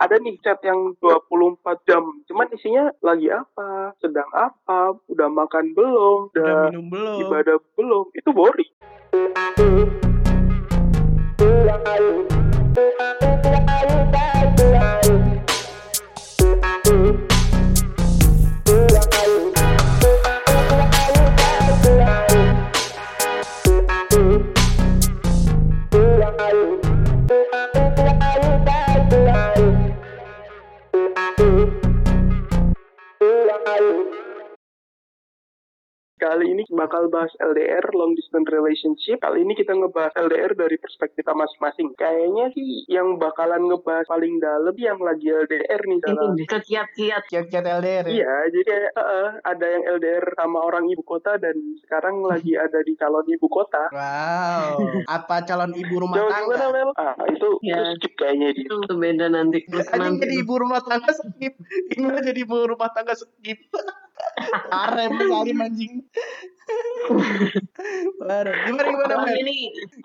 ada nih chat yang 24 jam. Cuman isinya lagi apa? Sedang apa? Udah makan belum? Udah udah, minum belum? ibadah belum? Itu boring Kali ini bakal bahas LDR, long distance relationship. Kali ini kita ngebahas LDR dari perspektif kita masing-masing. Kayaknya sih yang bakalan ngebahas paling dalam yang lagi LDR nih. Ini ke kiat-kiat. Kiat-kiat LDR ya? Iya, jadi kayak eh, ada yang LDR sama orang ibu kota dan sekarang lagi ada di calon ibu kota. Wow. Apa calon ibu rumah Jauh tangga? gimana, Mel? Ah, itu, Ya. itu skip kayaknya. Itu beda nanti. Nanti jadi ibu rumah tangga skip. Gimana jadi ibu rumah tangga skip? Arem salim anjing. Parah. Gimana gimana Mel? ini?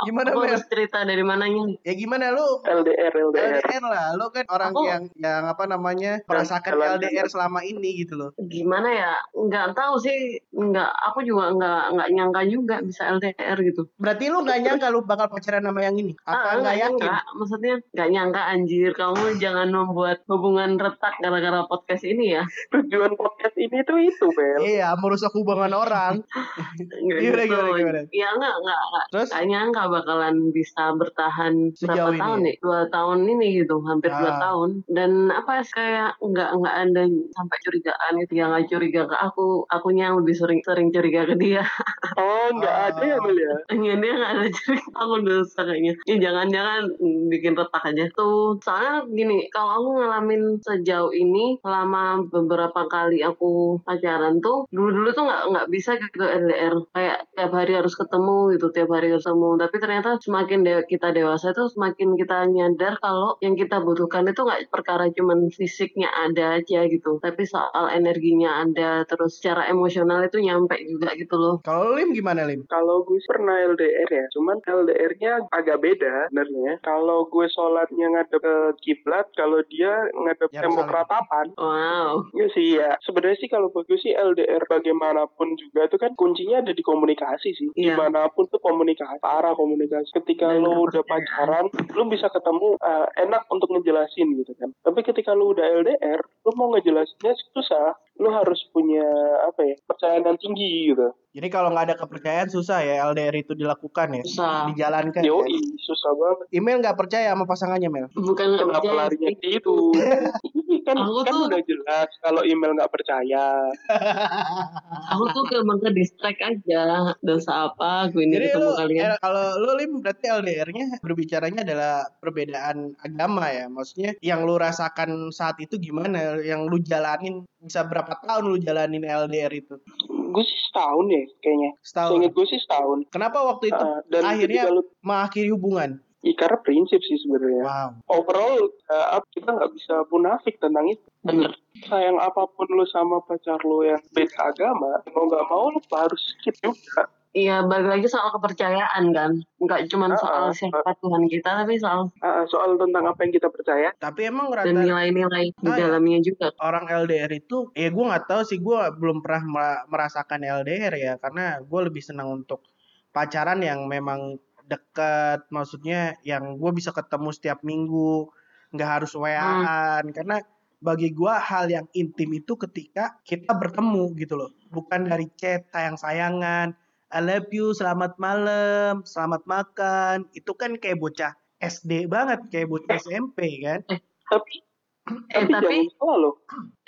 Gimana, Aku Mel? harus cerita dari mananya nih? Ya gimana lu? LDR, LDR. LDR lah, lu kan orang Aku- yang yang apa namanya merasakan LDR selama ini gitu loh. Gimana ya? Nggak tahu sih. Nggak. Aku juga nggak nggak nyangka juga bisa LDR gitu. Berarti lu nggak nyangka lu bakal pacaran sama yang ini? Apa Ah, nggak yakin? nyangka. Maksudnya nggak nyangka anjir. Kamu jangan membuat hubungan retak gara-gara podcast ini ya. Tujuan podcast ini tuh itu, Mel. Iya, merusak hubungan orang. Gimana, gitu. gimana, gimana? Ya nggak nggak nggak. Terus Gak nyangka bakalan bisa bertahan Sejauh berapa ini tahun ya? nih? Dua tahun ini gitu, hampir dua Ah. tahun. Dan apa kayak nggak nggak ada sampai curigaan gitu. Yang nggak curiga ke aku, akunya yang lebih sering sering curiga ke dia. Oh, nggak Ah. ada ya, Mel ya? Iya dia nggak ada curiga. Aku dosa kayaknya. Ya jangan-jangan bikin retak aja tuh. Soalnya gini, kalau aku ngalamin sejauh ini selama beberapa kali aku pacaran tuh dulu-dulu tuh nggak nggak bisa gitu LDR kayak tiap hari harus ketemu gitu tiap hari harus ketemu tapi ternyata semakin de- kita dewasa tuh semakin kita nyadar kalau yang kita butuhkan itu nggak perkara cuman fisiknya ada aja gitu tapi soal energinya ada terus secara emosional itu nyampe juga gitu loh kalau Lim gimana Lim? Kalau gue pernah LDR ya, cuman LDR-nya agak beda sebenarnya. Kalau gue sholatnya ngadep ke kiblat, kalau dia ngadep Yerusalem. tembok ratapan. wow Iya sih ya. Sebenarnya sih kalau bagus sih LDR bagaimanapun juga itu kan kuncinya ada di komunikasi sih. Iya. Di mana pun tuh komunikasi, parah komunikasi. Ketika Dan lo udah pacaran, lo bisa ketemu eh, enak untuk ngejelasin gitu kan. Tapi ketika lo udah LDR, lo mau ngejelasinnya susah. Lo harus punya apa ya kepercayaan yang tinggi gitu. Jadi kalau nggak ada kepercayaan susah ya LDR itu dilakukan ya, susah dijalankan. ya. Yoi, susah banget. Email nggak percaya sama pasangannya Mel? bukan nggak Kenapa percaya larinya sih. ke itu? kan Aku kan tuh- udah jelas kalau email nggak percaya. aku tuh gampang ke distract aja dosa apa gue ini Jadi ketemu lu kalian eh, kalau lu Lim berarti LDR-nya berbicaranya adalah perbedaan agama ya. Maksudnya yang lu rasakan saat itu gimana? Yang lu jalanin bisa berapa tahun lu jalanin LDR itu? Gue sih setahun ya kayaknya. Setahun. Seinget gue sih setahun. Kenapa waktu itu Ah, dan akhirnya lu, mengakhiri hubungan? ya, karena prinsip sih sebenarnya. Wow. Overall apa- kita nggak bisa munafik tentang itu. bener Sayang apa pun lu sama pacar lu yang beda agama, mau nggak mau lu harus skip juga. Iya, balik lagi soal kepercayaan kan. Nggak cuma Ah, soal ah, siapa Tuhan kita, tapi soal Ah, soal tentang apa yang kita percaya. Tapi emang dan rata nilai-nilai di ya. dalamnya juga. orang LDR itu, ya gue nggak tahu sih, gue belum pernah mera- merasakan LDR ya, karena gue lebih senang untuk pacaran yang memang dekat, maksudnya yang gue bisa ketemu setiap minggu, nggak harus WA-an, karena bagi gue hal yang intim itu ketika kita bertemu gitu loh, bukan dari chat sayang-sayangan, I love you, selamat malam, selamat makan, itu kan kayak bocah SD banget, kayak bocah SMP kan. Tapi Eh, tapi, tapi jangan salah loh.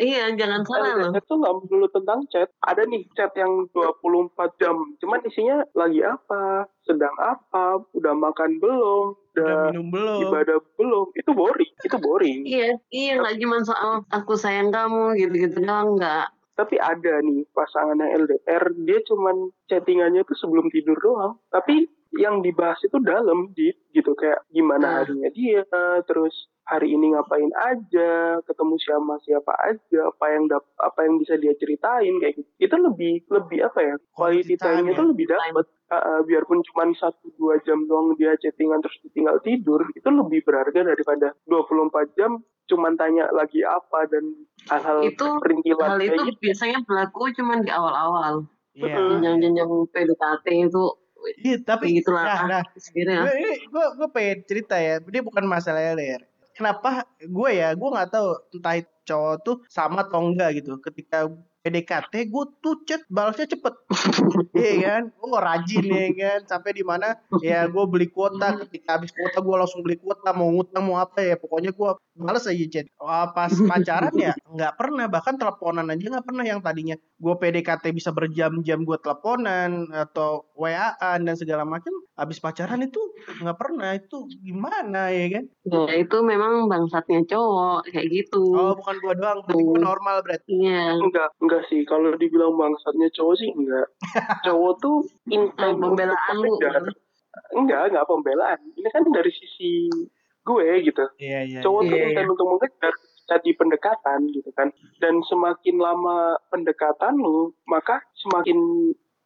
iya jangan salah loh. Tuh nggak melulu tentang chat. Ada nih chat yang 24 jam. Cuman isinya lagi apa, sedang apa, udah makan belum, Udah udah minum belum? ibadah belum. Itu boring. Itu boring. Iya, iya nggak cuma soal aku sayang kamu gitu-gitu doang nggak. Tapi ada nih pasangan yang LDR, dia cuman chattingannya tuh sebelum tidur doang. Tapi yang dibahas itu dalam, di gitu kayak gimana Ah. harinya dia, terus hari ini ngapain aja, ketemu siapa siapa aja, apa yang dap- apa yang bisa dia ceritain kayak gitu. Itu lebih lebih apa ya? Quality time itu ya. lebih dapat. Uh, uh, biarpun cuma satu dua jam doang dia chattingan terus tinggal tidur, itu lebih berharga daripada 24 jam cuman tanya lagi apa dan hal-hal Itu- Hal itu gitu. biasanya berlaku cuma di awal-awal. Iya. Mm. Jenjang-jenjang PDKT itu Iya, tapi kayak gitulah nah, nah, gue ini gue gue pengen cerita ya ini bukan masalah LDR kenapa gue ya gue nggak tahu entah itu cowok tuh sama atau enggak gitu ketika PDKT gue tuh chat balasnya cepet. Iya kan? Gue rajin ya kan? Sampai di mana ya gue beli kuota. Ketika habis kuota gue langsung beli kuota. Mau ngutang mau apa ya. Pokoknya gue males aja chat Wah, pas pacaran ya nggak pernah. Bahkan teleponan aja nggak pernah yang tadinya. Gue PDKT bisa berjam-jam gue teleponan atau WA-an dan segala macam habis pacaran itu nggak pernah itu gimana ya kan Ya itu memang bangsatnya cowok kayak gitu. oh bukan gue doang berarti gue normal berarti Iya. Enggak, enggak sih. Kalau dibilang bangsatnya cowok sih enggak. cowok tuh untuk Pembelaan lu. Enggak, enggak pembelaan. Ini kan dari sisi gue gitu. iya iya Cowok tuh Iya, iya. intent untuk mengejar tadi pendekatan gitu kan. Dan semakin lama pendekatan lu, maka semakin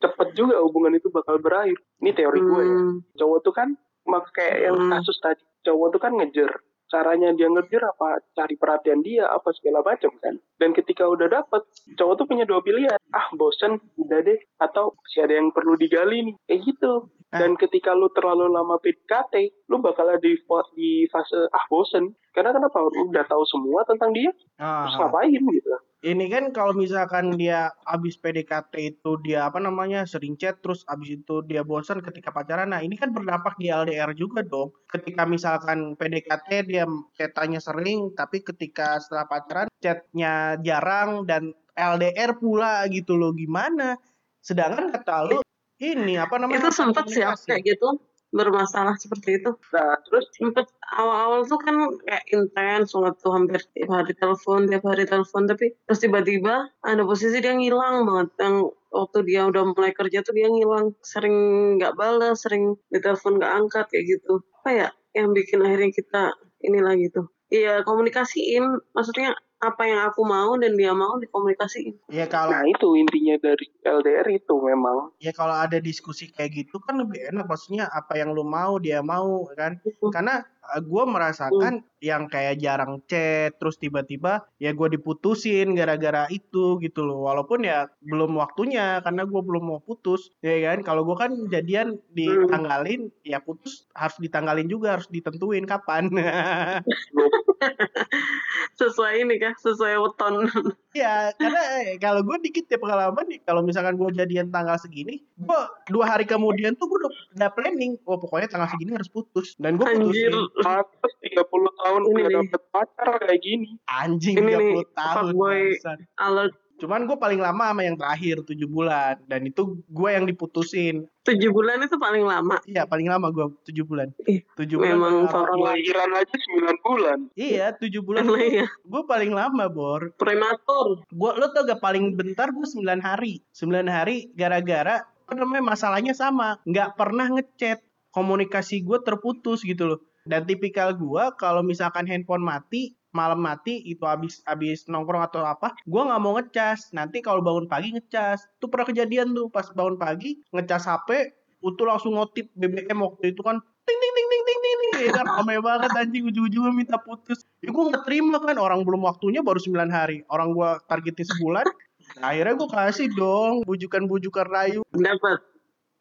cepet juga hubungan itu bakal berakhir. Ini teori gue ya. Hmm, Cowok tuh kan mak kayak yang Hmm. kasus tadi. Cowok tuh kan ngejar. Caranya dia ngejar apa? Cari perhatian dia apa segala macam kan. Dan ketika udah dapet, cowok tuh punya dua pilihan. Ah bosen, udah deh. Atau masih ada yang perlu digali nih. Kayak gitu. Dan ketika lu terlalu lama PDKT, lu bakal ada di, di fase ah bosen. Karena kenapa? Lu udah tahu semua tentang dia, terus Ah, ngapain gitu. ini kan kalau misalkan dia habis PDKT itu dia apa namanya sering chat terus habis itu dia bosan ketika pacaran nah ini kan berdampak di LDR juga dong ketika misalkan PDKT dia chatanya sering tapi ketika setelah pacaran chatnya jarang dan LDR pula gitu loh gimana sedangkan kata lu ini apa namanya itu sempat sih aku kayak gitu bermasalah seperti itu. Nah, terus Sempet awal-awal tuh kan kayak intens banget tuh hampir tiap hari telepon, tiap hari telepon tapi terus tiba-tiba ada posisi dia ngilang banget. Yang waktu dia udah mulai kerja tuh dia ngilang sering nggak balas sering ditelepon nggak angkat kayak gitu. Apa ya yang bikin akhirnya kita inilah gitu iya komunikasiin maksudnya apa yang aku mau dan dia mau dikomunikasiin. Ya kalau nah itu intinya dari LDR itu memang. ya kalau ada diskusi kayak gitu kan lebih enak maksudnya apa yang lu mau dia mau kan? Karena gue merasakan yang kayak jarang chat terus tiba-tiba ya gue diputusin gara-gara itu gitu loh. Walaupun ya belum waktunya karena gue belum mau putus ya kan? Kalau gue kan jadian ditanggalin ya putus harus ditanggalin juga harus ditentuin kapan. Sesuai ini sesuai weton ya karena eh, kalau gue dikit ya pengalaman nih kalau misalkan gue jadian tanggal segini gue dua hari kemudian tuh gue udah, udah planning oh pokoknya tanggal segini harus putus dan gue anjir Atas 30 tahun Ini udah nih. dapet pacar kayak gini. anjing Ini nih, 30 tahun fuckboy. bangsat. alert Cuman gue paling lama sama yang terakhir 7 bulan dan itu gue yang diputusin. tujuh bulan itu paling lama Iya paling lama gue 7 bulan. Ih, 7 bulan. memang aja 9 bulan. Iya 7 bulan. karena ya Gue paling lama bor. prematur Gua lo tau gak paling bentar gue 9 hari. 9 hari gara-gara apa namanya masalahnya sama. Nggak pernah ngechat. Komunikasi gue terputus gitu loh. Dan tipikal gue kalau misalkan handphone mati malam mati itu habis habis nongkrong atau apa gue nggak mau ngecas. Nanti kalau bangun pagi ngecas. Itu pernah kejadian tuh pas bangun pagi ngecas HP itu langsung ngotip BBM waktu itu kan ting ting ting ting ting ting ting. Ya kan ramai banget anjing ujung-ujungnya minta putus. Ya gue nggak terima kan orang belum waktunya baru 9 hari. Orang gue targetin sebulan Nah, akhirnya gue kasih dong bujukan-bujukan rayu. Dapat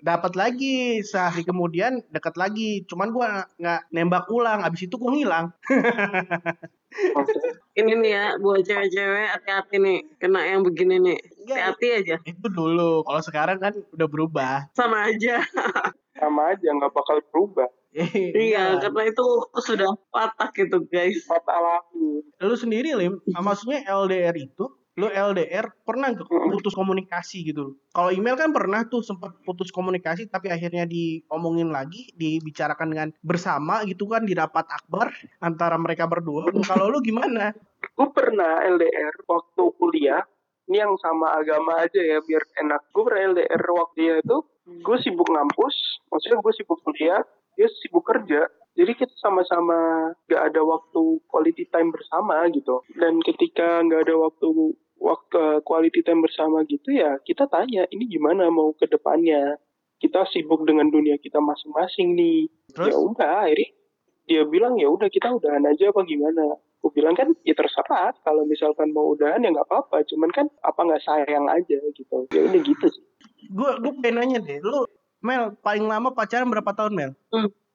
dapat lagi sehari kemudian dekat lagi. Cuman gue nggak nembak ulang abis itu gue ngilang. Ini nih ya buat cewek-cewek hati-hati nih. Kena yang begini nih. Enggak, hati-hati aja. Itu dulu. Kalau sekarang kan udah berubah. Sama aja. Sama aja nggak bakal berubah. iya. Karena itu sudah patah gitu guys. Fatal alami. lu sendiri lim maksudnya LDR itu lu LDR pernah nggak putus komunikasi gitu kalau email kan pernah tuh sempat putus komunikasi tapi akhirnya diomongin lagi dibicarakan dengan bersama gitu kan di rapat akbar antara mereka berdua kalau lu gimana Gue pernah LDR waktu kuliah. Ini yang sama agama aja ya biar enak. Gue pernah LDR waktu itu. Gue sibuk ngampus. Maksudnya gue sibuk kuliah. Dia sibuk kerja. Jadi kita sama-sama gak ada waktu quality time bersama gitu. Dan ketika nggak ada waktu waktu quality time bersama gitu ya kita tanya ini gimana mau ke depannya? Kita sibuk dengan dunia kita masing-masing nih. Terus? ya udah akhirnya dia bilang ya udah kita udahan aja apa gimana? Aku bilang kan ya terserah. Kalau misalkan mau udahan ya nggak apa-apa. Cuman kan apa nggak sayang aja gitu. Ya udah gitu sih. Gue gue pengen nanya deh, lu Mel paling lama pacaran berapa tahun Mel?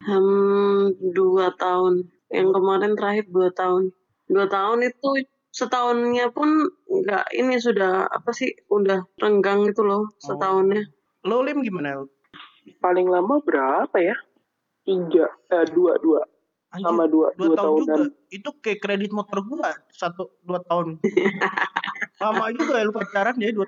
Hmm, dua tahun. Yang kemarin terakhir dua tahun. Dua tahun itu setahunnya pun nggak ini sudah apa sih udah renggang gitu loh setahunnya. Lu Lim gimana? Paling lama berapa ya tiga eh dua dua Anjir, sama dua dua, dua, tahun juga. tahunan Itu kayak kredit motor gua satu dua tahun. lama juga ya lu pacaran ya dua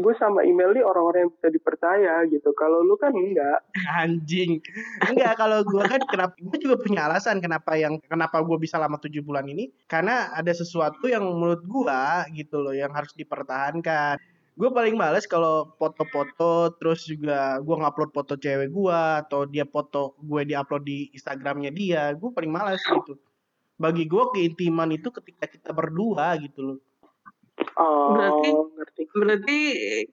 gue sama email nih orang-orang yang bisa dipercaya gitu kalau lu kan enggak anjing. Enggak kalau gua kan kenapa gua juga punya alasan kenapa yang kenapa gua bisa lama tujuh bulan ini karena ada sesuatu yang menurut gua gitu loh yang harus dipertahankan. Gue paling males kalau foto-foto terus juga gua ngupload foto cewek gua atau dia foto gue diupload di Instagramnya dia. Gue paling males gitu. Bagi gua keintiman itu ketika kita berdua gitu loh. Oh Berarti- ngerti Berarti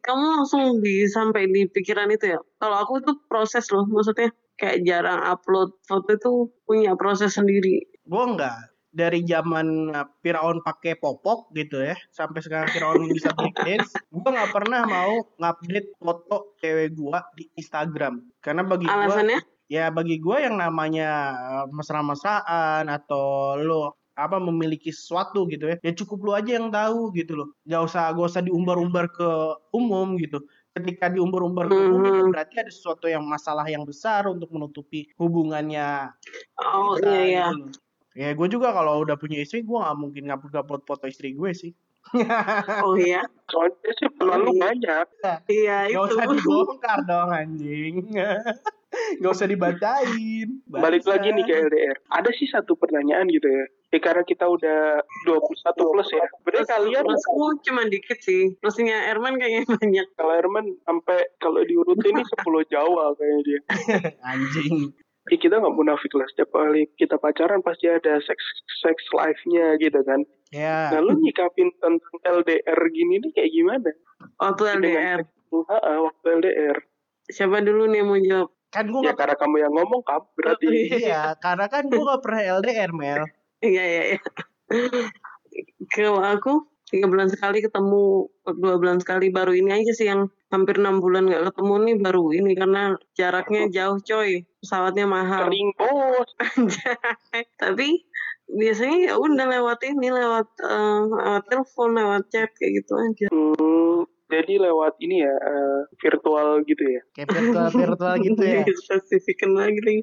kamu langsung di sampai di pikiran itu ya. Kalau aku tuh proses loh, maksudnya kayak jarang upload foto itu punya proses sendiri. Gue enggak dari zaman uh, Firaun pakai popok gitu ya sampai sekarang Firaun bisa break dance gue nggak pernah mau ngupdate foto cewek gue di Instagram karena bagi gue Alasannya? ya bagi gue yang namanya uh, mesra-mesraan atau lo apa memiliki sesuatu gitu ya ya cukup lo aja yang tahu gitu loh gak usah gak usah diumbar-umbar ke umum gitu ketika diumbar-umbar ke umum Mhm. berarti ada sesuatu yang masalah yang besar untuk menutupi hubungannya Oh kita iya iya. gitu. Ya gue juga kalau udah punya istri gue nggak mungkin ngupload foto istri gue sih. Oh iya. soalnya sih peluang lu banyak Iya Gak itu. usah dibongkar dong anjing. Gak usah dibacain. balik lagi nih ke LDR ada sih satu pertanyaan gitu ya ya karena kita udah 21 plus ya berarti kalian plusku cuma dikit sih. Plusnya Erman kayaknya banyak. kalau Herman sampai kalau diurutin ini 10 Jawa kayaknya dia Anjing. ya kita nggak munafik lah setiap kali kita pacaran pasti ada sex sex life-nya gitu kan Ya. nah lu nyikapin tentang LDR gini nih kayak gimana Waktu LDR. Ha, waktu LDR Siapa dulu nih yang mau jawab? Kan gue ya gak... karena kamu yang ngomong kamu berarti Iya. Karena kan gue gak pernah LDR Mel. Iya iya iya. Kalau aku tiga bulan sekali ketemu, dua bulan sekali baru ini aja sih yang hampir enam bulan nggak ketemu nih baru ini karena jaraknya jauh coy, pesawatnya mahal. sering bos. Tapi biasanya ya udah lewat ini lewat eh, lewat telepon, lewat chat kayak gitu aja. Hmm, jadi lewat ini ya eh, virtual gitu ya Kayak virtual-virtual gitu ya. Spesifikan lagi nih.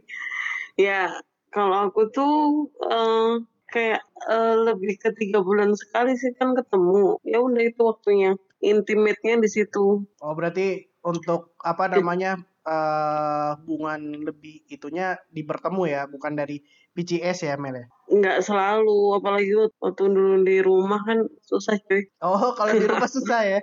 Ya, kalau aku tuh eh, kayak eh, lebih ke tiga bulan sekali sih kan ketemu. Ya udah itu waktunya. Intimate-nya di situ. Oh berarti untuk apa namanya eh hubungan lebih itunya di bertemu ya, bukan dari PCS ya Mel ya? Nggak selalu, apalagi waktu dulu di rumah kan susah cuy. Oh kalau di rumah susah ya.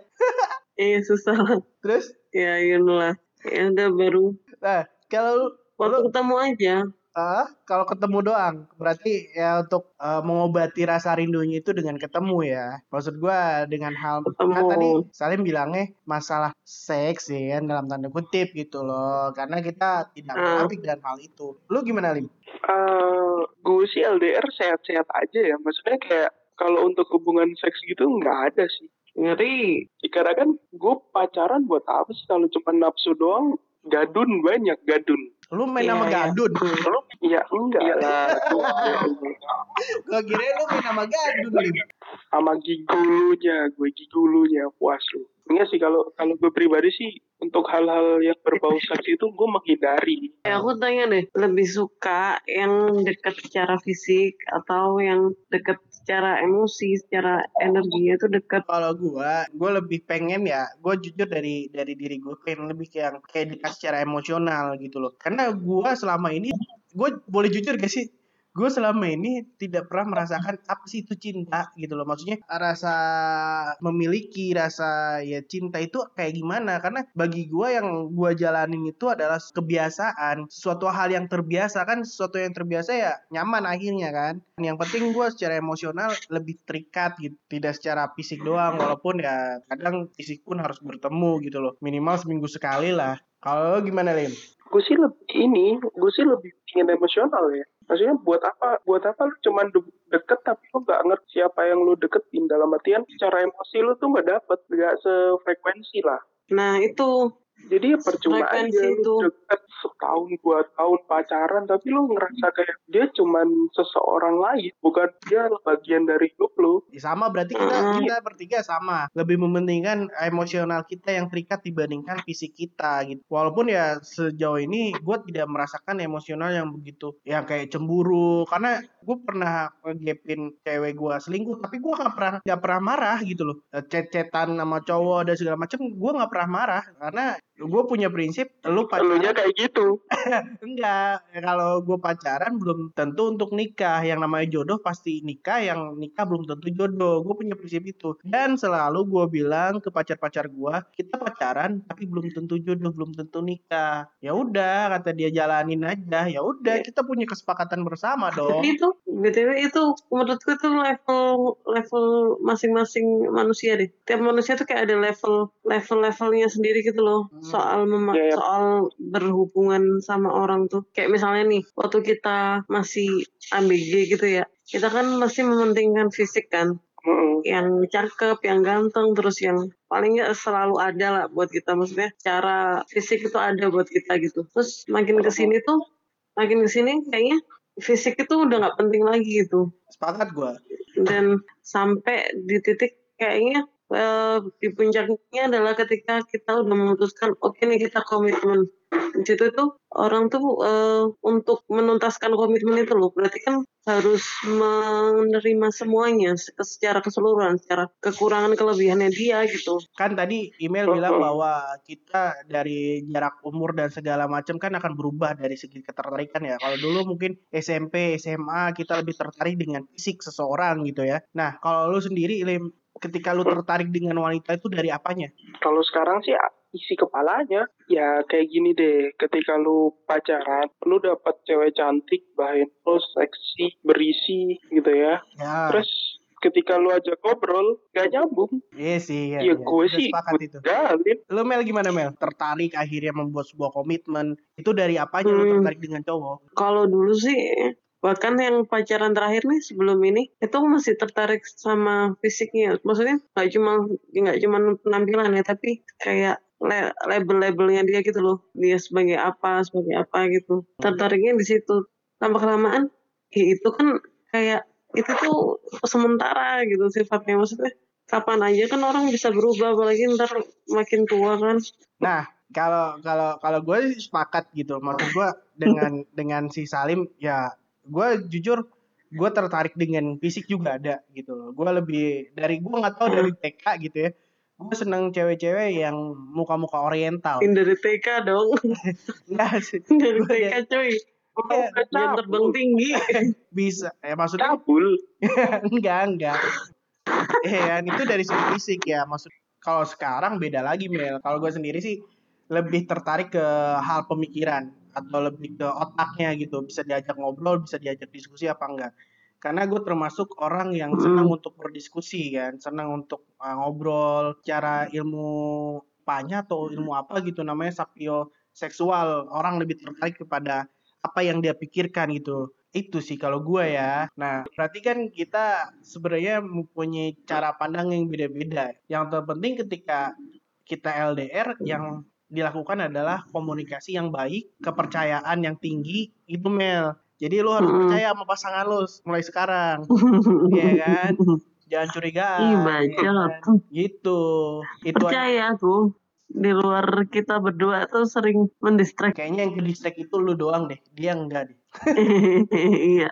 Iya susah. Terus ya ya lah. Ya udah baru nah kalau waktu ketemu aja. Ah kalau ketemu doang berarti ya untuk eh, mengobati rasa rindunya itu dengan ketemu ya. Maksud gua dengan hal Ketemu. kan tadi Salim bilangnya masalah seks ya kan dalam tanda kutip gitu loh. Karena kita tidak Ah. munafik dengan hal itu. Lu gimana Lim? Eh, gue sih LDR sehat-sehat aja ya maksudnya kayak kalau untuk hubungan seks gitu nggak ada sih Ngeri. Ya, karena kan gue pacaran buat apa sih kalau cuma nafsu doang gadun banyak gadun Lu main Iya, sama iya. gadun. ya enggak lah Gua kira lu main sama gadun sama gigulunya gue gigulunya puas lu enggak sih kalau kalau gue pribadi sih untuk hal-hal yang berbau seks itu gue menghindari. Eh, aku tanya deh, lebih suka yang dekat secara fisik atau yang dekat secara emosi, secara energinya itu dekat? kalau gua gua lebih pengen ya gua jujur dari dari diri gue pengen lebih kayak kayak dekat secara emosional gitu loh. Karena gua selama ini gue boleh jujur gak sih gue selama ini tidak pernah merasakan apa sih itu cinta gitu loh. Maksudnya rasa memiliki rasa ya cinta itu kayak gimana? Karena bagi gue yang gue jalanin itu adalah kebiasaan. Suatu hal yang terbiasa kan sesuatu yang terbiasa ya nyaman akhirnya kan. Yang penting gue secara emosional lebih terikat gitu. Tidak secara fisik doang walaupun ya kadang fisik pun harus bertemu gitu loh. Minimal seminggu sekali lah. Kalau gimana Lim? Gue sih lebih ini gue sih lebih ingin emosional ya. Maksudnya buat apa buat apa lu cuman de- deket tapi lu nggak ngerti siapa yang lu deketin? Dalam artian secara emosi lu tuh nggak dapet nggak sefrekuensi lah. Nah itu jadi ya percuma aja itu. lu deket setahun dua tahun pacaran tapi lu ngerasa kayak dia cuman seseorang lain bukan dia bagian dari hidup lu. Ya, sama berarti kita Mm. kita bertiga sama. Lebih mementingkan emosional kita yang terikat dibandingkan fisik kita gitu. Walaupun ya sejauh ini gue tidak merasakan emosional yang begitu yang kayak cemburu. Karena gue pernah ngegepin cewek gue selingkuh tapi gue nggak pernah nggak pernah marah gitu loh. Chat-chatan sama cowok dan segala macem gue nggak pernah marah. Karena gue punya prinsip lu pacaran elunya kayak gitu Enggak, kalau gue pacaran belum tentu untuk nikah. Yang namanya jodoh pasti nikah, yang nikah belum tentu jodoh. Gue punya prinsip itu. Dan selalu gue bilang ke pacar-pacar gue, kita pacaran tapi belum tentu jodoh, belum tentu nikah. Ya udah, kata dia jalanin aja. Ya udah, kita punya kesepakatan bersama dong. Itu btw itu menurutku itu level level masing-masing manusia deh. Tiap manusia tuh kayak ada level level levelnya sendiri gitu loh. Hmm. Soal mema- Iya, iya. soal berhubungan sama orang tuh. Kayak misalnya nih waktu kita masih ABG gitu ya. Kita kan masih mementingkan fisik kan. Mm-mm. yang cakep, yang ganteng, terus yang paling nggak selalu ada lah buat kita. Maksudnya cara fisik itu ada buat kita gitu. Terus makin ke sini tuh, makin ke sini kayaknya fisik itu udah nggak penting lagi gitu. Sepakat gue. Dan sampai di titik kayaknya eh, di puncaknya adalah ketika kita udah memutuskan oke nih kita komitmen. Di situ tuh orang tuh eh, untuk menuntaskan komitmen itu loh berarti kan harus menerima semuanya se- secara keseluruhan, secara kekurangan kelebihannya dia gitu. Kan tadi email Oh, bilang oh. bahwa kita dari jarak umur dan segala macam kan akan berubah dari segi ketertarikan ya. Kalau dulu mungkin SMP, SMA kita lebih tertarik dengan fisik seseorang gitu ya. Nah, kalau lu sendiri ketika lu tertarik dengan wanita itu dari apanya? kalau sekarang sih isi kepalanya ya kayak gini deh ketika lu pacaran lu dapat cewek cantik bahin lu seksi berisi gitu ya Ya, terus ketika lu ajak ngobrol gak nyambung iya sih. ya, gue Udah sih sepakat itu. galin Lu Mel gimana Mel? Tertarik akhirnya membuat sebuah komitmen. Itu dari apanya lu Hmm. tertarik dengan cowok? Kalau dulu sih bahkan yang pacaran terakhir nih sebelum ini itu masih tertarik sama fisiknya. Maksudnya nggak cuma nggak cuma penampilan ya tapi kayak le- label-labelnya dia gitu loh. Dia sebagai apa sebagai apa gitu. Tertariknya di situ. Lama kelamaan ya itu kan kayak itu tuh sementara gitu sifatnya. Maksudnya kapan aja kan orang bisa berubah apalagi ntar makin tua kan. Nah, kalau kalau kalau gue sepakat gitu. Maksud gue dengan dengan si Salim ya gue jujur gue tertarik dengan fisik juga ada gitu loh. Gue lebih dari gue nggak tahu dari TK gitu ya. Gue seneng cewek-cewek yang muka-muka oriental. Dari TK dong Enggak sih. dari TK cuy Iya, yang terbang tinggi bisa ya maksudnya kabul enggak enggak. Eh kan itu dari segi fisik ya. Maksud kalau sekarang beda lagi Mel. Kalau gue sendiri sih lebih tertarik ke hal pemikiran atau lebih ke otaknya gitu. Bisa diajak ngobrol, bisa diajak diskusi apa enggak. Karena gue termasuk orang yang senang untuk berdiskusi kan, senang untuk uh, ngobrol cara ilmu panya atau ilmu apa gitu namanya sapio seksual. Orang lebih tertarik kepada apa yang dia pikirkan gitu. Itu sih kalau gue ya. Nah, berarti kan kita sebenarnya mempunyai cara pandang yang beda-beda. Yang terpenting ketika kita LDR yang dilakukan adalah komunikasi yang baik, kepercayaan yang tinggi, itu Mel. Jadi lu harus Mm-mm. percaya sama pasangan lu mulai sekarang, Iya kan? Jangan curigaan. Ih, ya kan? tuh. Gitu. Itu aja. Percaya aku. Di luar kita berdua tuh sering mendistract. Kayaknya yang distract itu lu doang deh. Dia enggak deh. Iya.